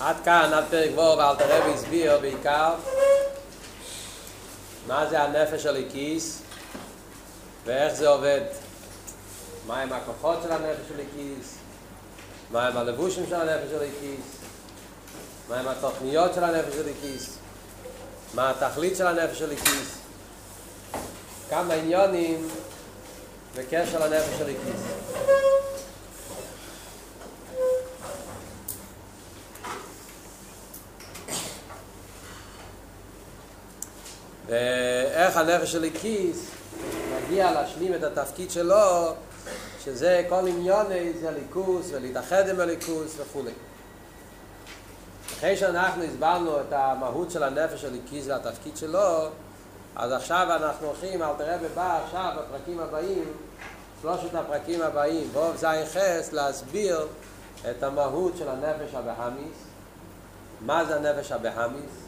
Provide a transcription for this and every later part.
עד כאן, עד פרק וור, ואל תראה והסביר בעיקר. מה זה הנפש של הכיס? ואיך זה עובד. מהם הכוחות של הנפש של הכיס, מהם הלבושים של הנפש של הכיס, מהם התוכניות של הנפש של הכיס, מה התכלית של הנפש של הכיס, כמה עניונים בקשר לנפש של ואיך הנפש של הכיס מגיע להשלים את התפקיד שלו, שזה כל עניון זה ליכוס ולהתאחד עם הליכוס וכו'. אחרי שאנחנו הסברנו את המהות של הנפש של הכיס והתפקיד שלו, אז עכשיו אנחנו הולכים, אל תראה בבא עכשיו בפרקים הבאים, שלושת הפרקים הבאים, בואו זין חס, להסביר את המהות של הנפש הבהמיס, מה זה הנפש הבהמיס,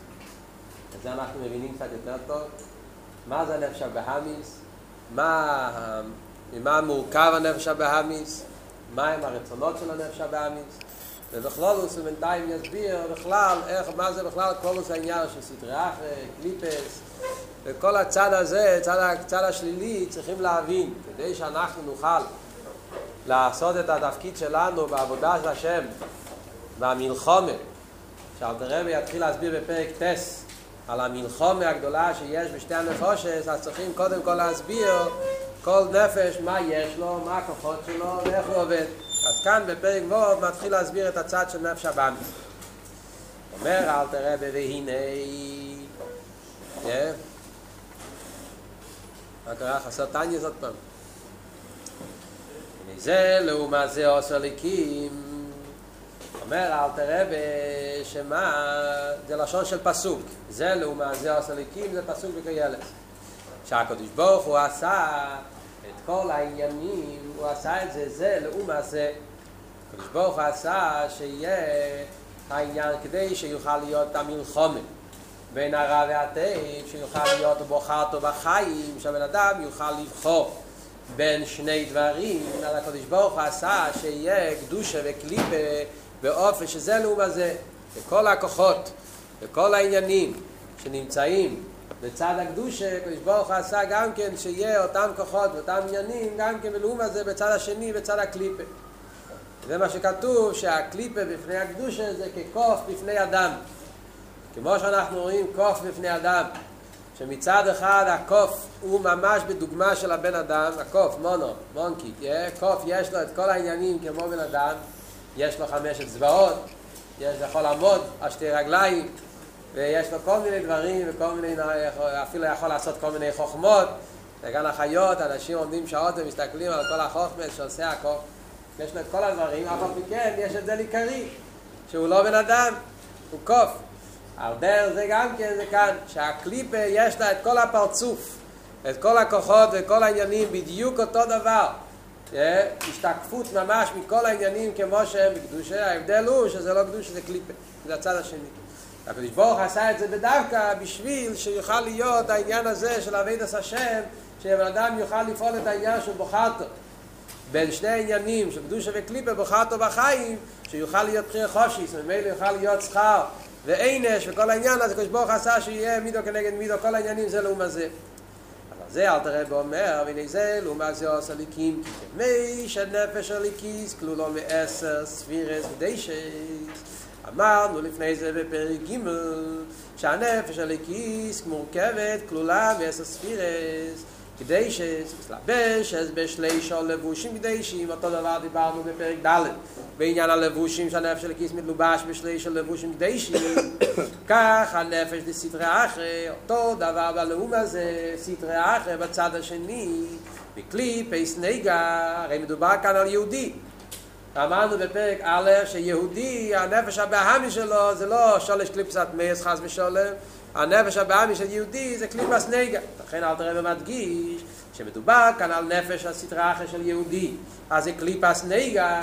את זה אנחנו מבינים קצת יותר טוב. מה זה הנפש הבהמיס? מה, ממה מורכב הנפש הבהמיס? מהם הרצונות של הנפש הבהמיס? ובכלול הוא בינתיים יסביר בכלל איך, מה זה בכלל כל זה העניין של סדרי אחרי, קליפס וכל הצד הזה, צד, הצד השלילי, צריכים להבין כדי שאנחנו נוכל לעשות את התפקיד שלנו בעבודה של השם והמלחומת שאלתרבי יתחיל להסביר בפרק טס על המלחומה הגדולה שיש בשתי הנפושס, אז צריכים קודם כל להסביר כל נפש מה יש לו, מה הכוחות שלו ואיך הוא עובד. אז כאן בפרק ו' מתחיל להסביר את הצד של נפש הבאמי. אומר אל תראה והנה מה קרה? חסר טניה זאת פעם. מזה לעומת זה עושה ליקים אומר אל תראה שמה זה לשון של פסוק. זה לעומת זה עושה זה פסוק בקיילס שהקדוש ברוך הוא עשה את כל העניינים הוא עשה את זה זה לעומת זה. הקדוש ברוך הוא עשה שיהיה העניין כדי שיוכל להיות המלחומת בין הרע והטוב שיוכל להיות בוחרתו בחיים שהבן אדם יוכל לבחור בין שני דברים. על הקדוש ברוך הוא עשה שיהיה קדושה וקליפה באופן שזה לעומת זה, וכל הכוחות וכל העניינים שנמצאים בצד הקדושה, קדוש ברוך עשה גם כן שיהיה אותם כוחות ואותם עניינים גם כן בלעומת זה בצד השני, בצד הקליפה. זה מה שכתוב שהקליפה בפני הקדושה זה כקוף בפני אדם. כמו שאנחנו רואים קוף בפני אדם, שמצד אחד הקוף הוא ממש בדוגמה של הבן אדם, הקוף, מונו, מונקי, קוף יש לו את כל העניינים כמו בן אדם, יש לו חמשת צבאות, יש יכול לעמוד על שתי רגליים, ויש לו כל מיני דברים, וכל מיני, אפילו יכול לעשות כל מיני חוכמות, וגם החיות, אנשים עומדים שעות ומסתכלים על כל החוכמה שעושה הכל, יש לו את כל הדברים, אף על כן יש זה לעיקרי, שהוא לא בן אדם, הוא קוף. דרך זה גם כן זה כאן, שהקליפה יש לה את כל הפרצוף, את כל הכוחות וכל העניינים, בדיוק אותו דבר. השתקפות ממש מכל העניינים כמו שהם בקדושה, ההבדל הוא שזה לא קדושה, זה קליפה, זה הצד השני. הקדוש ברוך עשה את זה בדווקא בשביל שיוכל להיות העניין הזה של אבידס השם, שבן אדם יוכל לפעול את העניין של בוחרתו. בין שני העניינים של קדושה וקליפה, בוחרתו בחיים, שיוכל להיות בחיר חושיס, וממילא יוכל להיות שכר ועינש וכל העניין הזה, הקדוש ברוך עשה שיהיה מידו כנגד מידו, כל העניינים זה לעומת זה. זה אל תראה ואומר, והנה זה, לעומת זה עושה ליקים, כי כמי שנפש הליקיס כלולו מעשר ספירס ודשס. אמרנו לפני זה בפרק ג' שהנפש הליקיס מורכבת כלולה מעשר ספירס. כדי שתלבש אז בשליש או לבושים כדי שאם אותו דבר דיברנו בפרק ד' בעניין הלבושים שהנפש של הכיס מתלובש בשליש או לבושים כדי כך הנפש לסתרי אחרי אותו דבר בלאום הזה סתרי אחרי בצד השני בכלי פייס נגע הרי מדובר כאן על יהודי. אמרנו בפרק א' שיהודי הנפש הבאמי שלו זה לא שולש קליפסת מייס חס ושולם הנפש הבאמי של יהודי זה קליפס נגע. לכן אל תראה ומדגיש שמדובר כאן על נפש הסתרה אחר של יהודי. אז זה קליפס נגע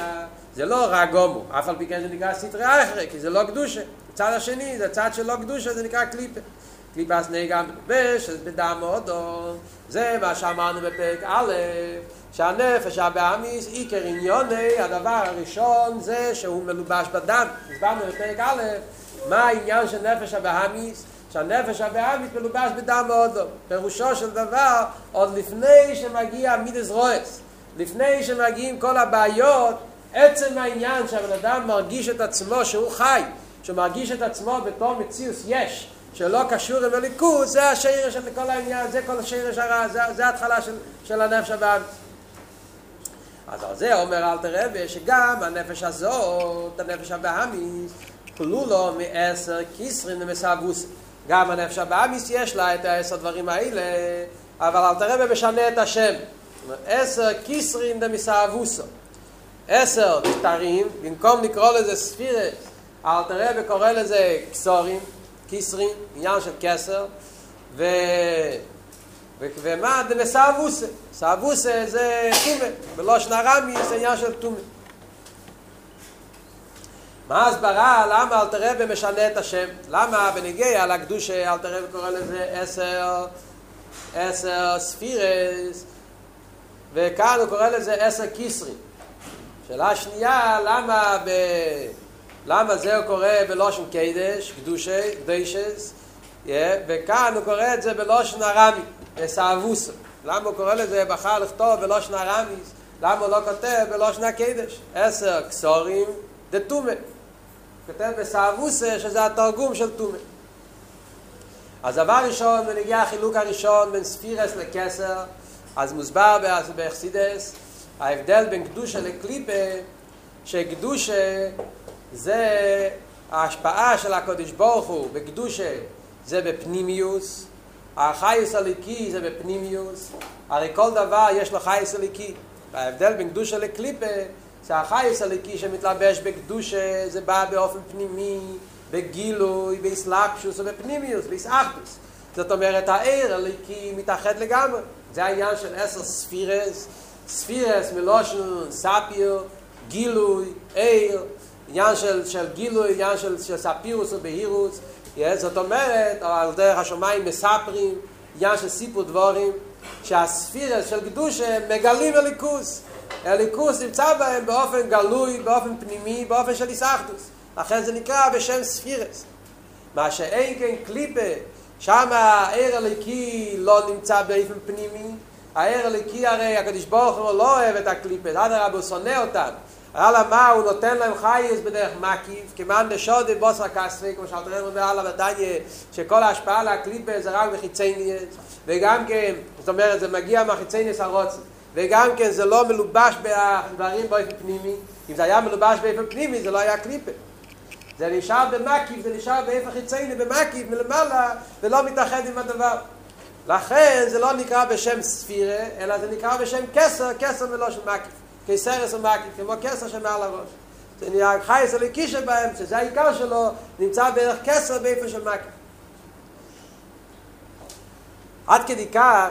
זה לא רק גומו. אף על פי כן זה נקרא סתרה אחר כי זה לא קדושה. צד השני זה צד של לא קדושה זה נקרא קליפה קליפס נגע מלובש אז בדם אודו. זה מה שאמרנו בפרק א' שהנפש הבאמיס עיקר עניוני, הדבר הראשון זה שהוא מלובש בדם. הסברנו בפרק א', מה העניין של נפש הבאמיס? שהנפש הבאמיס מלובש בדם ואודו. פירושו של דבר, עוד לפני שמגיע מידס רועס, לפני שמגיעים כל הבעיות, עצם העניין שהבן אדם מרגיש את עצמו שהוא חי, שהוא מרגיש את עצמו בתור מציאוס יש, שלא קשור עם הליכוז, זה השרש של כל העניין, זה כל השרש הרע, זה, זה ההתחלה של, של הנפש הבאמיס. אז על זה אומר אל תרבה שגם הנפש הזאת, הנפש הבאמיס, כלולו מעשר כיסרין ומסעבוס. גם הנפש הבאמיס יש לה את העשר דברים האלה, אבל אל תרבה משנה את השם. עשר כיסרין ומסעבוסו. עשר כתרים, במקום לקרוא לזה ספירס, אל תרבה קורא לזה כסורים, כיסרין, עניין של כסר, ו... ומה זה מסעבוסה? סעבוסה זה תומה, בלושן הרמי זה עניין של תומה. מה ההסברה? למה אלתר רבי משנה את השם? למה בנגיע לקדושה אלתר רבי קורא לזה עשר, עשר ספירס, וכאן הוא קורא לזה עשר כיסרים. שאלה שנייה, למה, ב... למה זה הוא קורא בלושן קדש, קדושי, קדשס, yeah, וכאן הוא קורא את זה בלושן הרמי. אסאבוס למה הוא קורא לזה בחר לכתוב בלושן הרמיס למה הוא לא כותב בלושן הקדש עשר קסורים דתומה כותב בסאבוס שזה התרגום של תומה אז דבר ראשון ונגיע החילוק הראשון בין ספירס לקסר. אז מוסבר באכסידס ההבדל בין קדושה לקליפה שקדושה זה ההשפעה של הקודש ברוך הוא בקדושה זה בפנימיוס. החייס הליקי זה בפנימיוס, הרי כל דבר יש לו חייס הליקי. ההבדל בין קדושה לקליפה, זה החייס הליקי שמתלבש בקדושה, זה בא באופן פנימי, בגילוי, באסלאפשוס ובפנימיוס, באסאחדוס. זאת אומרת, העיר הליקי מתאחד לגמרי. זה העניין של עשר ספירס, ספירס מלושן, ספיר, גילוי, עיר, עניין של, של גילוי, עניין של, של ספירוס ובהירוס, זאת אומרת, על דרך השמיים מספרים, עניין של סיפור דבורים, שהספירה של קדושה מגלים הליכוס. הליכוס נמצא בהם באופן גלוי, באופן פנימי, באופן של איסאחדוס. לכן זה נקרא בשם ספירס. מה שאין כן קליפה, שם הער הליקי לא נמצא באופן פנימי, הער הליקי הרי הקדוש ברוך הוא לא אוהב את הקליפה, הרב הוא שונא אותם. אלא מה, הוא נותן להם חייס בדרך מקיף, כמען דשודי בוסר כספי, כמו שאתה רואה בעלה בדניה, שכל ההשפעה להקליפה זה רק בחיצייניאס, וגם כן, זאת אומרת, זה מגיע מהחיצייניאס הרוצן, וגם כן זה לא מלובש בדברים באופן פנימי, אם זה היה מלובש באופן פנימי זה לא היה קליפה. זה נשאר במקיף, זה נשאר באופן חיצייני במקיף מלמעלה, ולא מתאחד עם הדבר. לכן זה לא נקרא בשם ספירה, אלא זה נקרא בשם כסר, כסר מלא של מקיף. כסרס ומקיף, כמו כסר שמעל הראש. זה נראה חייס הליקי שבהם, שזה העיקר שלו, נמצא בערך כסר באיפה של מקיף. עד כדי כך,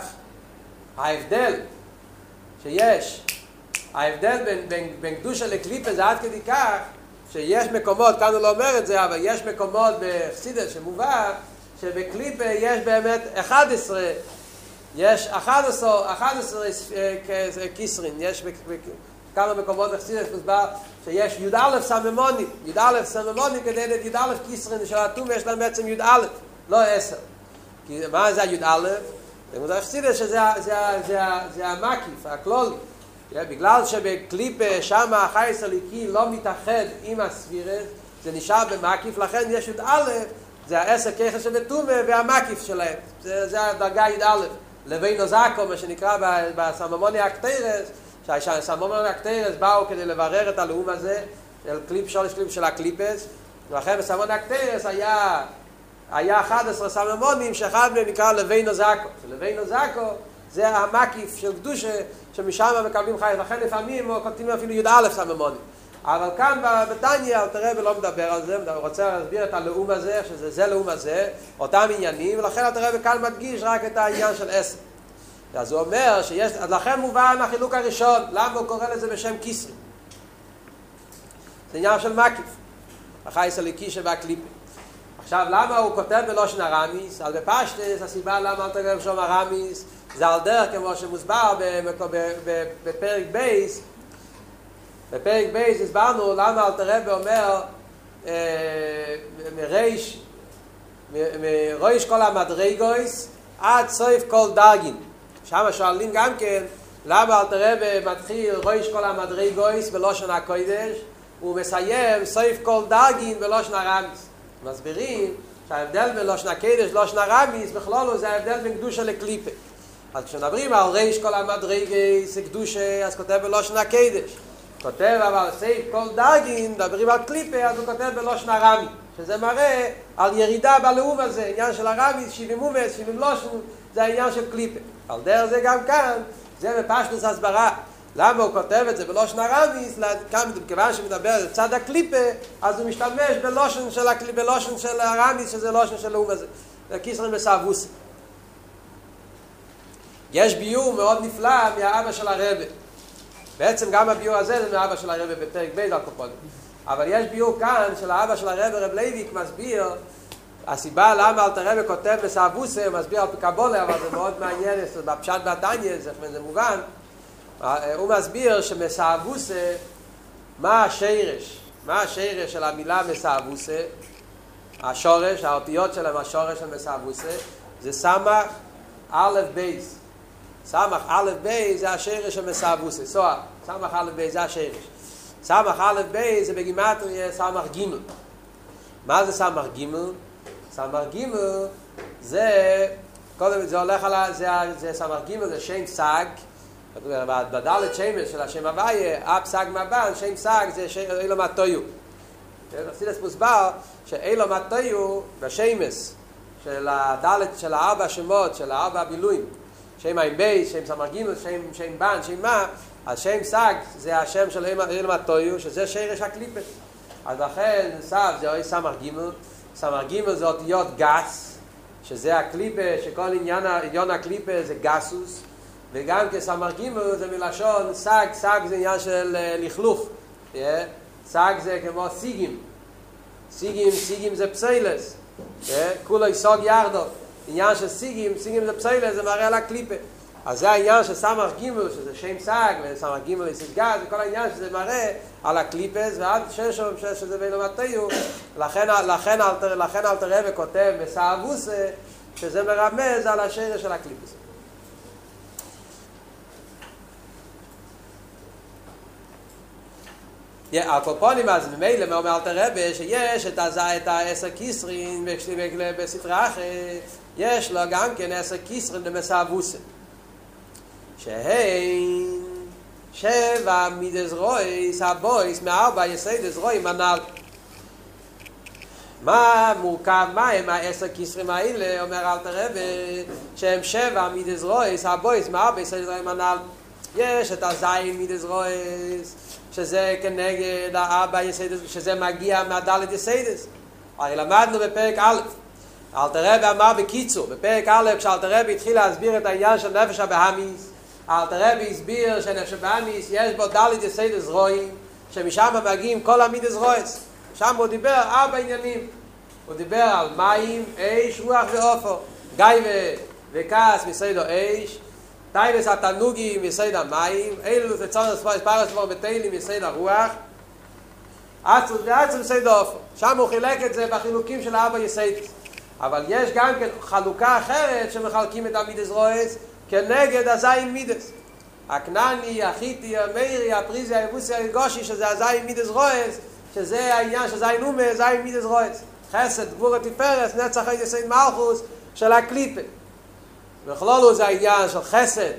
ההבדל שיש, ההבדל בין, בין, בין קדושה לקליפה זה עד כדי כך, שיש מקומות, כאן הוא לא אומר את זה, אבל יש מקומות בחסידס שמובא, שבקליפה יש באמת 11 יש 11, 11 כיסרין, יש בכמה מקומות בחסידס מוסבר שיש י"א סממונים, י"א סממונים כדי לתת י"א כיסרין של התום יש להם בעצם י"א, לא עשר. כי מה זה הי"א? זה מוסבר בחסידס שזה זה, זה, זה המקיף, הכלולי. בגלל שבקליפ שם החייס הליקי לא מתאחד עם הספירס, זה נשאר במקיף, לכן יש י"א, זה העשר ככס של תומה והמקיף שלהם. זה, זה הדרגה י"א. לבין נוזקו, מה שנקרא בסממוני הקטרס, שהסממוני הקטרס באו כדי לברר את הלאום הזה, של קליפ שולש קליפ של הקליפס, ולכן בסממוני הקטרס היה, היה 11 סממונים, שאחד מהם נקרא לבין נוזקו. לבין נוזקו זה המקיף של קדושה, שמשם מקבלים חיים, לכן לפעמים כותבים אפילו י"א סממונים. אבל כאן בטניה, תראה ולא מדבר על זה, הוא רוצה להסביר את הלאום הזה, שזה זה לאום הזה, אותם עניינים, ולכן תראה וכאן מדגיש רק את העניין של עשר. אז הוא אומר שיש, אז לכן מובן החילוק הראשון, למה הוא קורא לזה בשם כיסרי? זה עניין של מקיף, החייס הליקי שבהקליפים. עכשיו, למה הוא כותב בלושן הרמיס? אז בפשטס, הסיבה למה אתה גרב שם הרמיס, זה על דרך כמו שמוסבר בפרק בייס, בפרק בייס הסברנו למה אלתר רבי אומר מריש, מרויש כל המדרגויס עד סויף כל דרגין. שם שואלים גם כן למה אלתר רבי מתחיל רויש כל המדרגויס בלושן הקוידש ומסיים סויף כל דרגין בלושן הרמיס. מסבירים שההבדל בין לושן הקדש לושן הרמיס בכלולו זה ההבדל בין קדושה לקליפה. אז כשנדברים על ריש כל המדרגס קדושה אז כותב בלושן הקדש. כותב אבל סייף כל דרגין, מדברים על קליפה, אז הוא כותב בלושן הרמי, שזה מראה על ירידה בלאום הזה, עניין של הרמי, שבעים אומץ, שבעים לושן, זה העניין של קליפה. על דרך זה גם כאן, זה בפשטוס הסברה. למה הוא כותב את זה בלושן הרמיס, כאן כיוון שמדבר על צד הקליפה, אז הוא משתמש בלושן של, הקל... בלושן של הרמיס, שזה לושן של לאום הזה. זה כיסרן בסעבוסי. יש ביור מאוד נפלא מהאבא של הרבה. בעצם גם הביור הזה זה מאבא של הרבה בפרק ב' על. אבל יש ביור כאן של האבא של הרבה, רב לייביק, מסביר הסיבה למה אלתר רבי כותב בסעבוסה, הוא מסביר על פקבולה, אבל זה מאוד מעניין, בפשט בתניא, זה מובן. הוא מסביר שמסעבוסה, מה השרש? מה השרש של המילה מסעבוסה? השורש, האותיות שלהם, השורש של מסעבוסה, זה סמך אל"ף בי"ת. סמך אל"ף בי"ת זה השרש של מסאבותא. סאב, סמך אל"ף בי"ת זה השרש. סמך אל"ף בי"ת זה בגימטריה סמך ג' מה זה סמך ג'? סמך ג' זה, קודם זה הולך על, זה, זה סמך ג' זה שם ס"ג, בדלת שמות של השם הוויה, ע"ב ס"ג מ"ה ב"ן, שם ס"ג זה עולם התוהו. חסידות מוסבר שעולם התוהו בשמות של הדלת של הארבע שמות, של הארבע המילויים, שם עין בי"ת, שם סמך גימל, שם, שם ב"ן, שם מ"ה, אז שם ס"ג זה השם של עולם התוהו, שזה שרש הקליפות. אז לכן סאב זה אויך סמך גימל, סמך גימל זה אותיות גס, שזה הקליפה, שכל עניין, עניין הקליפה זה גסות, וגם כן סמך גימל זה מלשון סג, סג זה עניין של לכלוך, סג זה כמו סיגים, סיגים, סיגים זה פסולת, כולו סג יחדו, עניין של סיגים, סיגים זה פסולת, זה מראה על הקליפה. אז זה העניין של סמר גימל, שזה שם סג, וסמר גימל יש גז, וכל העניין שזה מראה על הקליפות, ועד שרשם שזה בעולם התוהו, לכן, לכן, לכן אלטר רבי כותב מסאבותא, שזה מרמז על השרש של הקליפות. על כל פנים אז ממילא מה אומר אלטר רבי שיש את, הז... את העשר כתרין בסטרא אחרא יש לו גם כן עשר כתרין דמסאבותא שהן שבע מידות רעות הבאות מארבע יסודות רעים הנ"ל מה מורכב, מה הם העשר כתרין האלה, אומר אלטר רבי, שהם שבע מידות רעות, הבאות מארבע יסודות רעים הנ"ל. יש את הזין מידות רעות, שזה כנגד הארבע יסודות, שזה מגיע מהדלת יסודות. הרי למדנו בפרק א', אלטר רבי אמר בקיצור, בפרק א', כשאלטר רבי התחיל להסביר את העניין של נפש הבהמית, אלטר רבי הסביר שנפש הבהמית יש בו דלת יסודות רעים, שמשם מגיעים כל המידות רעות. שם הוא דיבר ארבע עניינים. הוא דיבר על מים, אש, רוח ועפר. גאווה וכעס מיסוד האש, תאוות התענוגים מיסוד המים, הוללות וליצנות והתפארות ודברים בטלים מיסוד הרוח, עצלות ועצבות מיסוד העפר. שם הוא חילק את זה בחילוקים של הארבע יסודות. אבל יש גם כן חלוקה אחרת שמחלקים את המידות רעות כנגד הזין מידות. הכנעני, החיטי, המאירי, הפריזי, היבוסי, הגרגשי, שזה הזין מידות רעות, שזה העניין של זין אומות, זין מידות רעות. חסד, גבורה תפארת, נצח הוד יסוד מלכות של הקליפה. בכללות זה העניין של חסד.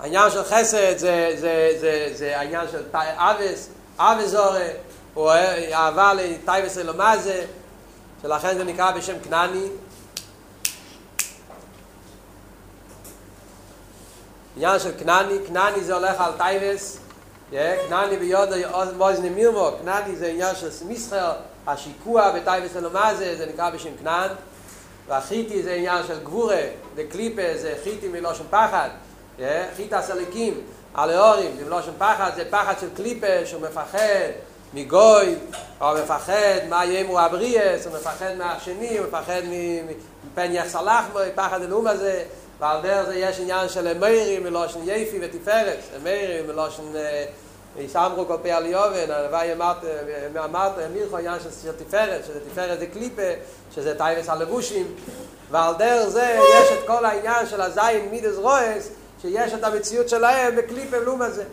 העניין של חסד זה, זה, זה, זה העניין של אהבה, אהבה זרה, או אהבה לתאוות עולם הזה, שלכן זה נקרא בשם כנעני. עניין של כנעני, כנעני זה הולך על תאוות, כנעני ביודו מוזני מירמו, כנעני זה עניין של מסחר, השיקוע בטייבס אלומזה, זה נקרא בשם כנען. והחיטי זה עניין של גבורה, וקליפה זה חיטי מלושן פחד, חיטה סליקים, הלאורים, זה מלושן פחד, זה פחד של קליפה שהוא מפחד מגוי, או מפחד מה יאמו הבריאס, הוא מפחד מהשני, הוא מפחד מפן יחסלח בו, פחד הנאום הזה, ועל דרך זה יש עניין של אמיירים מלושן יפי ותפארת, אמיירים מלושן יסמרו כל פי על יובן, הלוואי אמרת, אמרת, אמירכו עניין של תפארת, שזה תפארת זה קליפה, שזה טייבס הלבושים, ועל דרך זה יש את כל העניין של הזין מידס רויס, שיש את המציאות שלהם בקליפה לום הזה.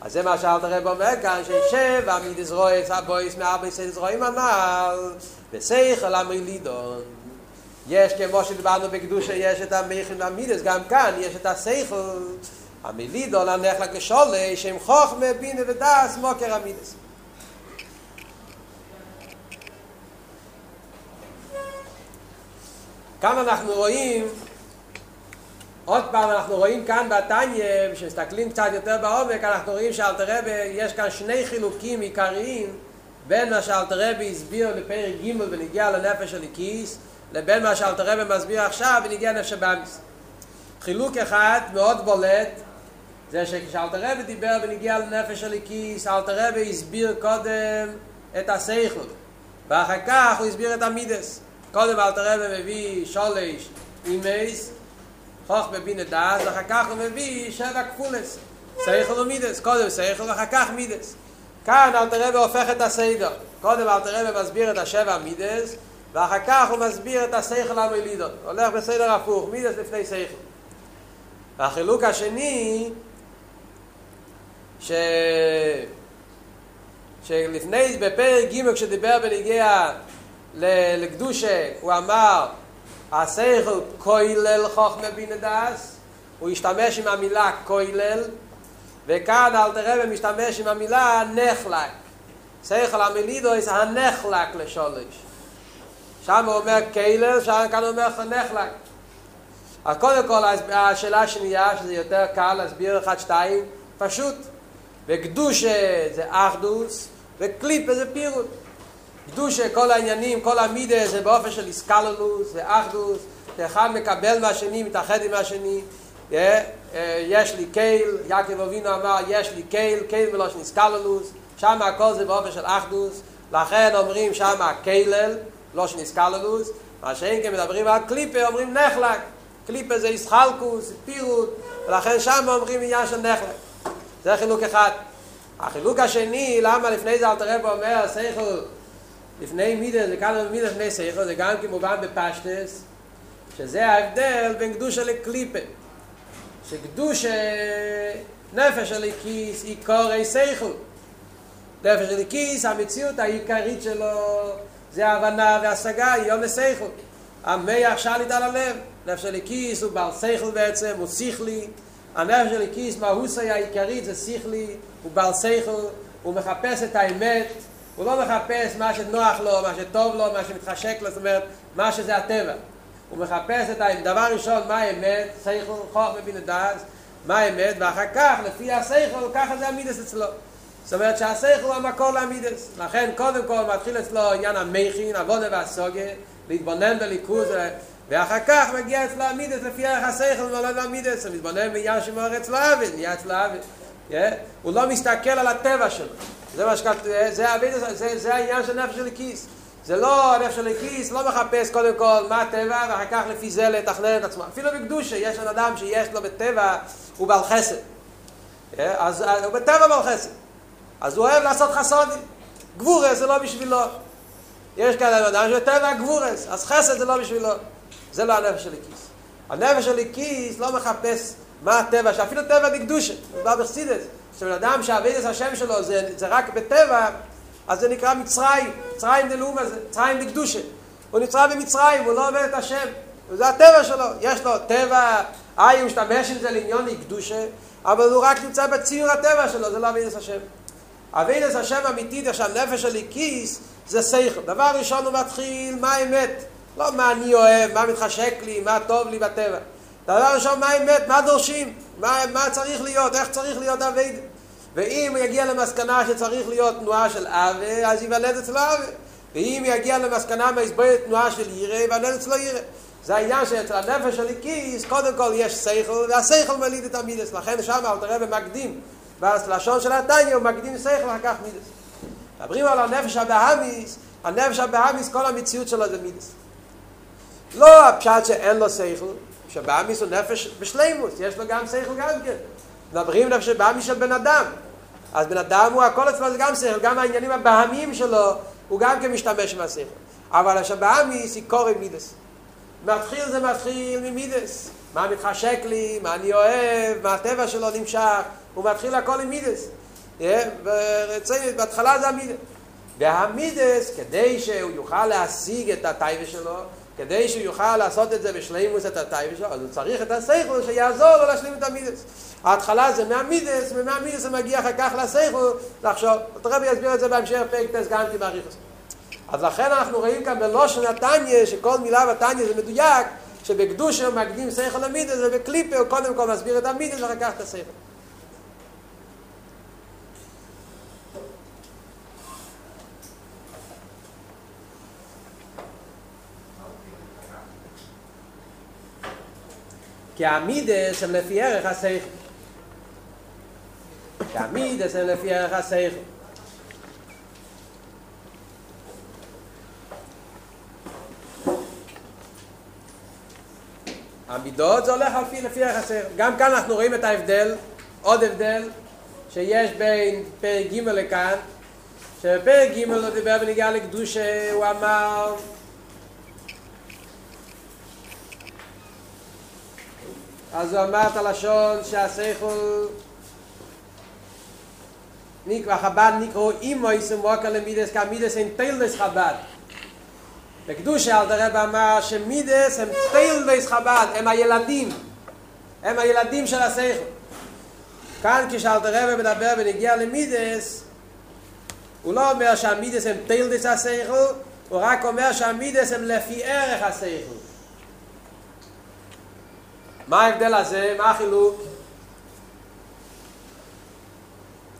אז זה מה שאלת הרב אומר כאן, שישב המידס רויס, הבויס מארבע סיידס רואים הנ"ל, וסייכל המרילידון. יש כמו שדיברנו בקדושה, יש את המכין והמידס, גם כאן יש את הסייכל, המלידון הנחלק לשולי, שהם חוכמה, בינה ודס, מוקר המידס. כאן אנחנו רואים, עוד פעם אנחנו רואים כאן בתניא, כשמסתכלים קצת יותר בעומק, אנחנו רואים שאלתר רבי, יש כאן שני חילוקים עיקריים בין מה שאלתר רבי הסביר בפרק ג' ונגיע לנפש של הכיס, לבין מה שאלתר רבי מסביר עכשיו ונגיע לנפש הבאמיס. חילוק אחד מאוד בולט, זה שכשאלתר רבי דיבר ונגיע לנפש של הכיס, אלתר רבי הסביר קודם את הסייכל, ואחר כך הוא הסביר את המידס. קודם אלתר רבי מביא שולש אימייס, חוך בבין הדעת, ואחר כך הוא מביא שבע כפולס, שכל ומידות, קודם שכל ואחר כך מידות. כאן אלטר רבי הופך את הסדר, קודם אלטר רבי מסביר את השבע מידות, ואחר כך הוא מסביר את השכל המולידן. הולך בסדר הפוך, מידות לפני שכל. והחילוק השני, ש... שלפני, בפרק ג' כשדיבר בנוגע לקדושה, הוא אמר, השכל כולל חוכמה בינה דעת, הוא השתמש עם המילה כוילל, וכאן אל תראה משתמש עם המילה נחלק. שכל המלידו זה הנחלק לשולש. שם הוא אומר קיילל, שם כאן הוא אומר נחלק. אז קודם כל השאלה השנייה, שזה יותר קל להסביר אחד שתיים, פשוט. וקדושה זה אחדוס, וקליפה זה פירוט. קדושה, כל העניינים, כל המידה זה באופן של איסקללוס, זה אחדוס, שאחד מקבל מהשני, מתאחד עם השני. יש לי קייל, יעקב אבינו אמר, יש לי קייל, קייל מלושן איסקללוס, שם הכל זה באופן של אחדוס, לכן אומרים שם קיילל, לא שנסקללוס, מה שאין כן מדברים על קליפה, אומרים נחלק. קליפה זה איסחלקוס, פירוט, ולכן שם אומרים עניין של נחלק. זה חילוק אחד. החילוק השני, למה לפני זה אלתר רב אומר, סייכל, לפני מידה, זה כאן מידה לפני סייכל, זה גם כמובן בפשטס, שזה ההבדל בין קדושה לקליפה. שקדושה, נפש הליקיס, היא קורי סייכל. נפש הליקיס, המציאות העיקרית שלו, זה ההבנה וההשגה, היא יום לסייכל. המח שליט על הלב. נפש הליקיס הוא בעל סייכל בעצם, הוא שכלי. הנפש הליקיס, מהוסי העיקרית זה שכלי, הוא בעל סייכל, הוא מחפש את האמת, הוא לא מחפש מה שנוח לו, מה שטוב לו, מה שמתחשק לו, זאת אומרת, מה שזה הטבע. הוא מחפש את האמת. דבר ראשון, מה האמת? סייכל, חוך מבין הדעת, מה האמת? ואחר כך, לפי הסייכל, ככה זה המידס אצלו. זאת אומרת שהשכל הוא המקור לעמידס. לכן קודם כל מתחיל אצלו עניין המכין, עבודה והסוגה, להתבונן בליכוז, ואחר כך מגיע אצלו עמידס לפי ערך השכל ולא לעמידס, הוא מתבונן בעניין שמור אצלו עבד, נהיה אצלו עבד. הוא לא מסתכל על הטבע שלו. זה מה שכת... זה, זה, זה העניין של נפש של הכיס. זה לא, הנפש של הכיס לא מחפש קודם כל מה הטבע, ואחר כך לפי זה לתכנן את עצמו. אפילו בקדושה, יש בן אדם שיש לו בטבע, הוא בעל חסד. אז הוא בטבע בעל חסד. אז הוא אוהב לעשות חסודים. גבורס זה לא בשבילו. יש כאלה אדם שטבע גבורס, אז חסד זה לא בשבילו. זה לא הנפש של הכיס. הנפש של הכיס לא מחפש מה הטבע, שאפילו טבע בקדושה, הוא בא בחסידס. שבן אדם שעבד את השם שלו זה, זה רק בטבע, אז זה נקרא מצרים, מצרים דלאום הזה, מצרים דקדושה. הוא נצרה במצרים, הוא לא עובד את השם. וזה הטבע שלו, יש לו טבע, איי, הוא משתמש עם זה לעניון לקדושה, אבל הוא רק נמצא בציור הטבע שלו, זה לא את השם. אבידס השם אמיתית, עכשיו נפש הליקיס, זה שכל. דבר ראשון הוא מתחיל, מה האמת? לא מה אני אוהב, מה מתחשק לי, מה טוב לי בטבע. דבר ראשון, מה האמת? מה דורשים? מה, מה צריך להיות? איך צריך להיות אביד? ואם יגיע למסקנה שצריך להיות תנועה של אבי, אז ייוולד אצלו אבי. ואם יגיע למסקנה מהסברת תנועה של ירא, ייוולד אצלו ירא. זה העניין שאצל הנפש הליקיס, קודם כל יש שכל, והשכל מליד את המידס. לכן שם אל תראה במקדים. בלשון של התניא הוא מקדים שכל ואחר כך מידס. מדברים על הנפש הבאמיס, הנפש הבאמיס כל המציאות שלו זה מידס. לא הפשט שאין לו שכל, שבאמיס הוא נפש בשלימוס, יש לו גם שכל גם כן. מדברים נפש שבאמיס של בן אדם. אז בן אדם הוא הכל אצלו זה גם שכל, גם העניינים הבהמיים שלו, הוא גם כן משתמש עם השכל. אבל השבאמיס היא קורא מידס. מתחיל זה מתחיל ממידס. מה מתחשק לי, מה אני אוהב, מה הטבע שלו נמשך, הוא מתחיל הכל עם מידס. בהתחלה זה המידס. והמידס, כדי שהוא יוכל להשיג את הטייבה שלו, כדי שהוא יוכל לעשות את זה בשלימוס את הטייבה שלו, אז הוא צריך את הסייכו שיעזור לו להשלים את המידס. ההתחלה זה מהמידס, ומהמידס זה מגיע אחר כך לסייכו לחשוב. הרבי יסביר את זה בהמשך פרק טס גם כי מעריך זה. אז לכן אנחנו רואים כאן בלושן התניא, שכל מילה בתניא זה מדויק, שבקדושה מקדים שכל למידס, ובקליפה הוא קודם כל מסביר את המידס ואחר כך את השכל. כי המידס הם לפי ערך השכל. כי המידס הם לפי ערך השכל. המידות זה הולך לפי ערך השכל. גם כאן אנחנו רואים את ההבדל, עוד הבדל, שיש בין פרק ג' לכאן, שבפרק ג' לא דיבר בניגע לקדושה, הוא אמר אז הוא אמר את הלשון שהשכל נקרא חב"ד נקראו אימות ומקור למידות כי המידות הם תולדות חב"ד. בקדושה אלטר רבי אמר שמידות הם תולדות חב"ד הם הילדים. הם הילדים של השכל. כאן כשאלטר רבי מדבר בנוגע למידות הוא לא אומר שהמידות הם תולדות השכל הוא רק אומר שהמידות הם לפי ערך השכל מה ההבדל הזה? מה החילוק?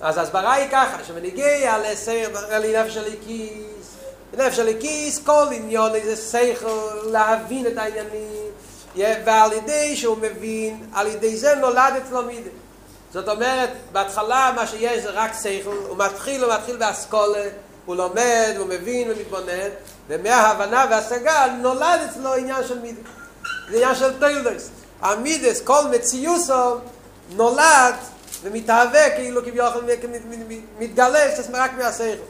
אז הסברה היא ככה, שמנהיגי על לסייר, לי נפש של כיס, נפש של כיס, כל עניון איזה שכל להבין את העניינים, ועל ידי שהוא מבין, על ידי זה נולד אצלו מידה. זאת אומרת, בהתחלה מה שיש זה רק שכל, הוא מתחיל, הוא מתחיל באסכולה, הוא לומד, הוא מבין ומתבונן, ומההבנה והשגה נולד אצלו עניין של מידה. זה עניין של תולדות. המידות, כל מציאותו, נולד ומתהווה כאילו כביכול מתגלה, שזה רק מהשכל.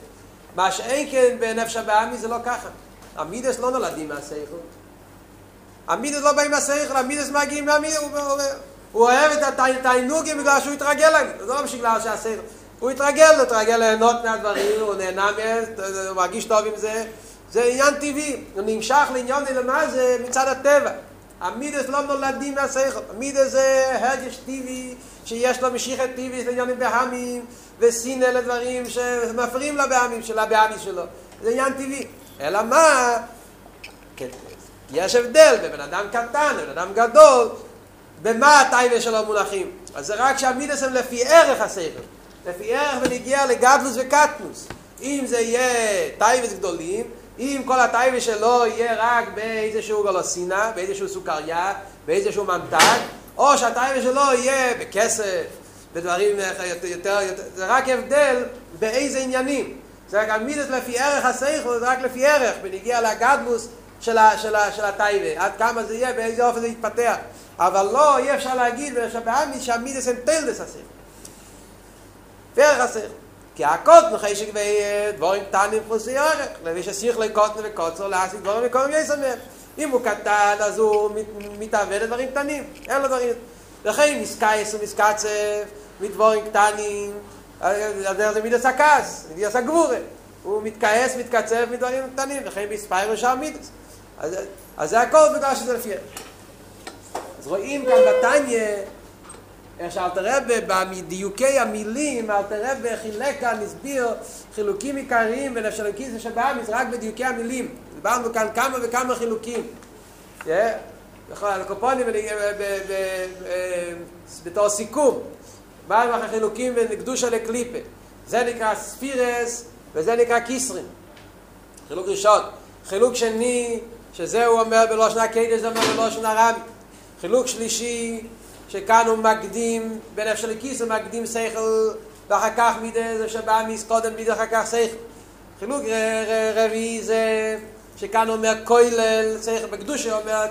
מה שאין כן בנפש הבהמית זה לא ככה. המידות לא נולדים מהשכל. המידות לא באים מהשכל, המידות מגיעים מהמידות, הוא אוהב את התענוגים בגלל שהוא התרגל להם, זה לא בגלל שהשכל. הוא התרגל, הוא התרגל ליהנות מהדברים, הוא נהנה מהם, הוא מרגיש טוב עם זה. זה עניין טבעי, הוא נמשך לעניין למה זה מצד הטבע. המידס לא נולדים מהשכל, המידס זה הרגש טבעי שיש לו משיכת טבעי, זה עניינים בהמים וסינא לדברים שמפריעים לבהמים של הבהמים שלו, זה עניין טבעי. אלא מה? יש הבדל בבן אדם קטן, בבן אדם גדול, במה הטייבה שלו מונחים. אז זה רק שהמידס הם לפי ערך השכל, לפי ערך ונגיע לגדלוס וקטנוס. אם זה יהיה תאוות גדולים, אם כל התאווה שלו יהיה רק באיזשהו גלידה, באיזשהו סוכריה, באיזשהו ממתק, או שהתאווה שלו יהיה בכסף, בדברים יותר, יותר, יותר, זה רק הבדל באיזה עניינים. זה רק המידות לפי ערך השכל, זה רק לפי ערך, בנוגע לגדלות של, של, של התאווה, עד כמה זה יהיה, באיזה אופן זה יתפתח. אבל לא, אי אפשר להגיד, שהמידות שהמידות הם תולדות השכל. וערך הסייכו. כי הקוט נחי שגבי דבורים קטנים חוסי ערך, למי שסיך לקוטן וקוצר להסיק דבורים מקום יסם מהם. אם הוא קטן אז הוא מתעווה לדברים קטנים, אין לו דברים. לכן מסקייס ומסקצף מדבורים קטנים, אז זה מידס הכעס, מידס הגבורה. הוא מתכעס, מתקצף מדברים קטנים, לכן מספיירו שם מידס. אז זה הכל בגלל שזה לפי אז רואים כאן בתניא איך שאלתר רבי בדיוקי המילים, אלתר רבי חילק כאן, הסביר חילוקים עיקריים בין השלוקיס ושבאמיס רק בדיוקי המילים. דיברנו כאן כמה וכמה חילוקים. הקופונים בתור סיכום. מה עם החילוקים בין קדושה לקליפה? זה נקרא ספירס וזה נקרא קיסרים. חילוק ראשון. חילוק שני, שזה הוא אומר בלושן הקדש, זה אומר בלושן הרבי. חילוק שלישי, שכאן הוא מקדים, בנפש של הכיס הוא מקדים שכל, ואחר כך מידי זה שבא מסקודם מידי אחר כך שכל. חילוק רביעי זה שכאן אומר כוילל, שכל בקדושה אומר כוילל